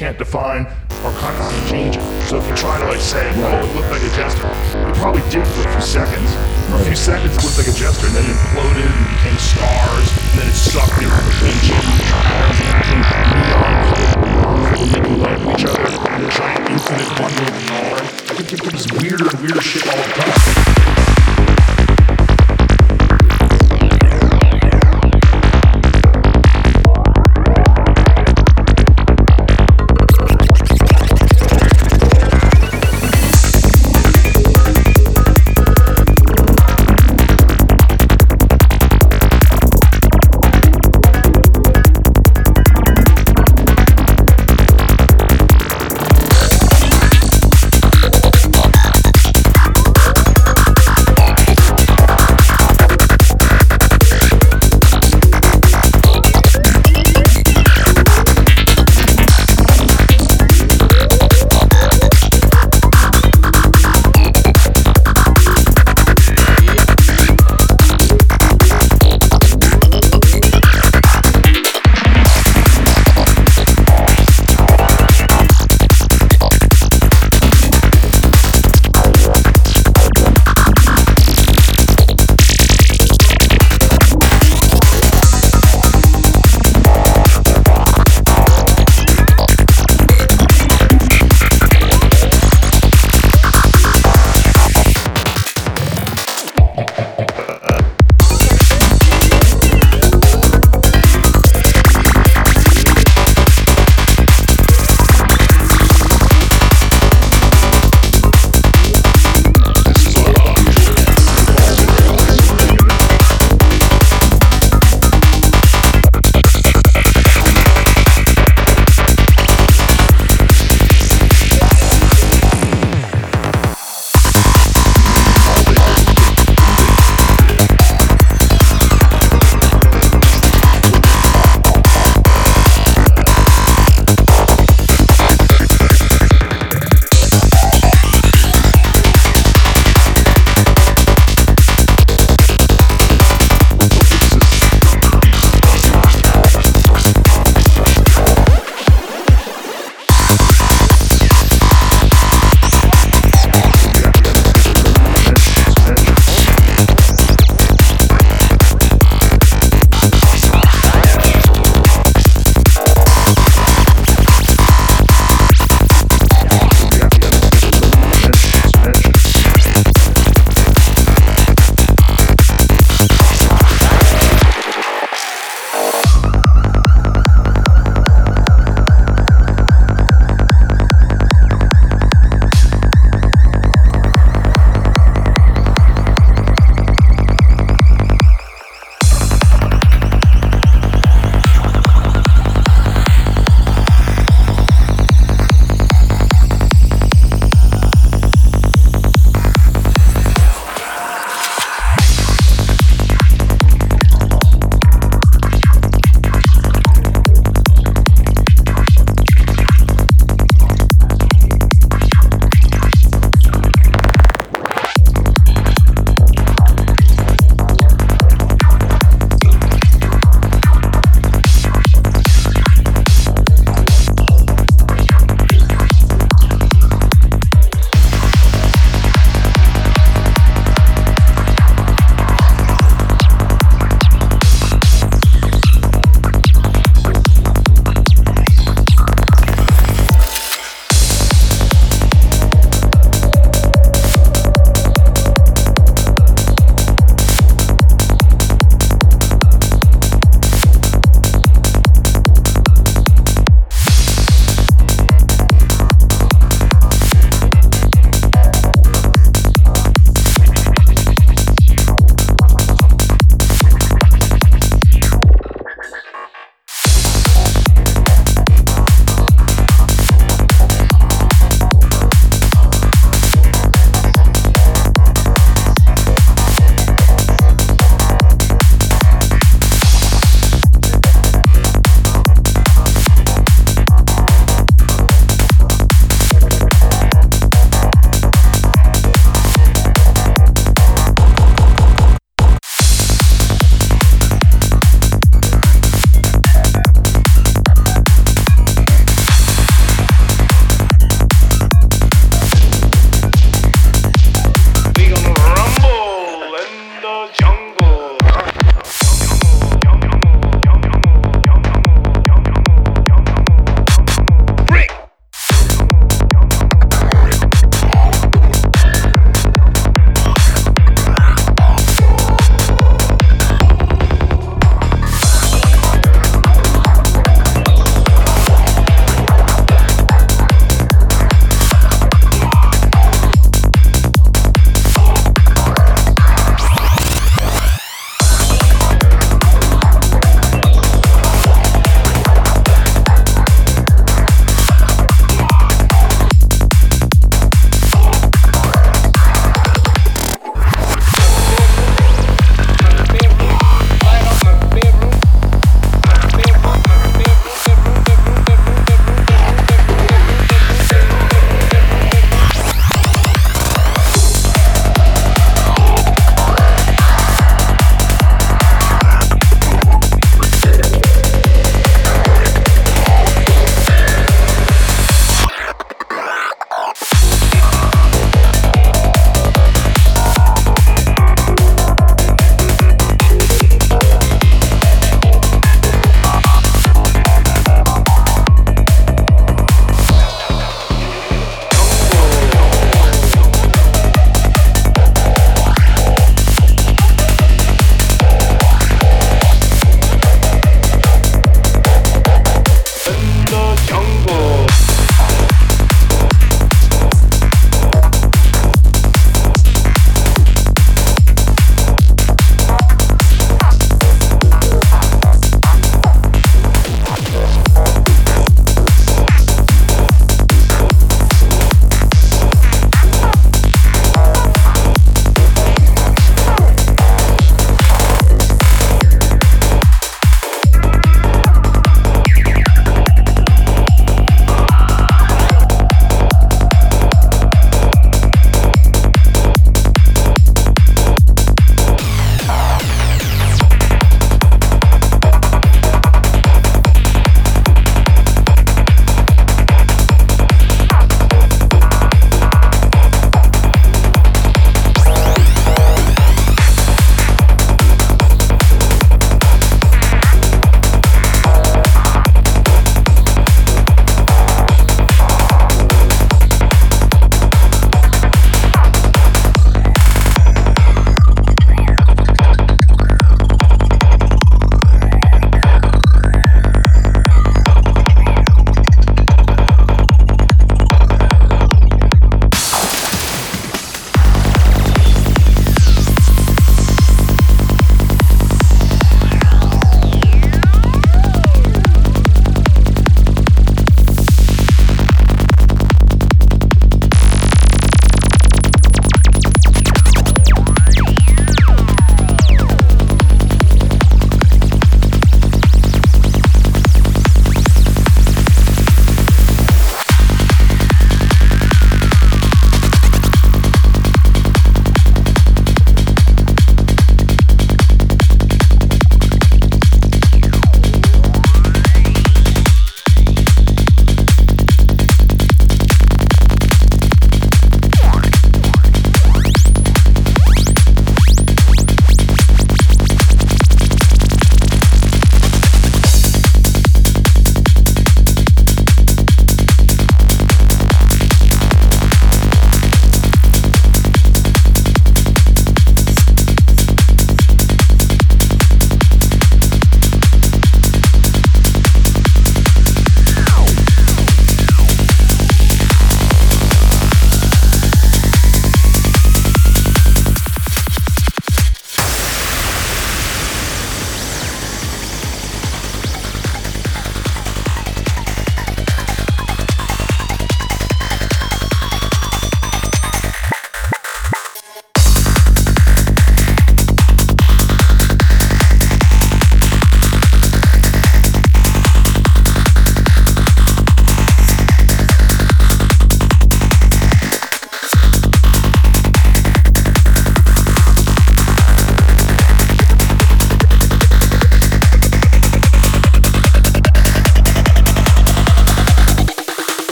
can't define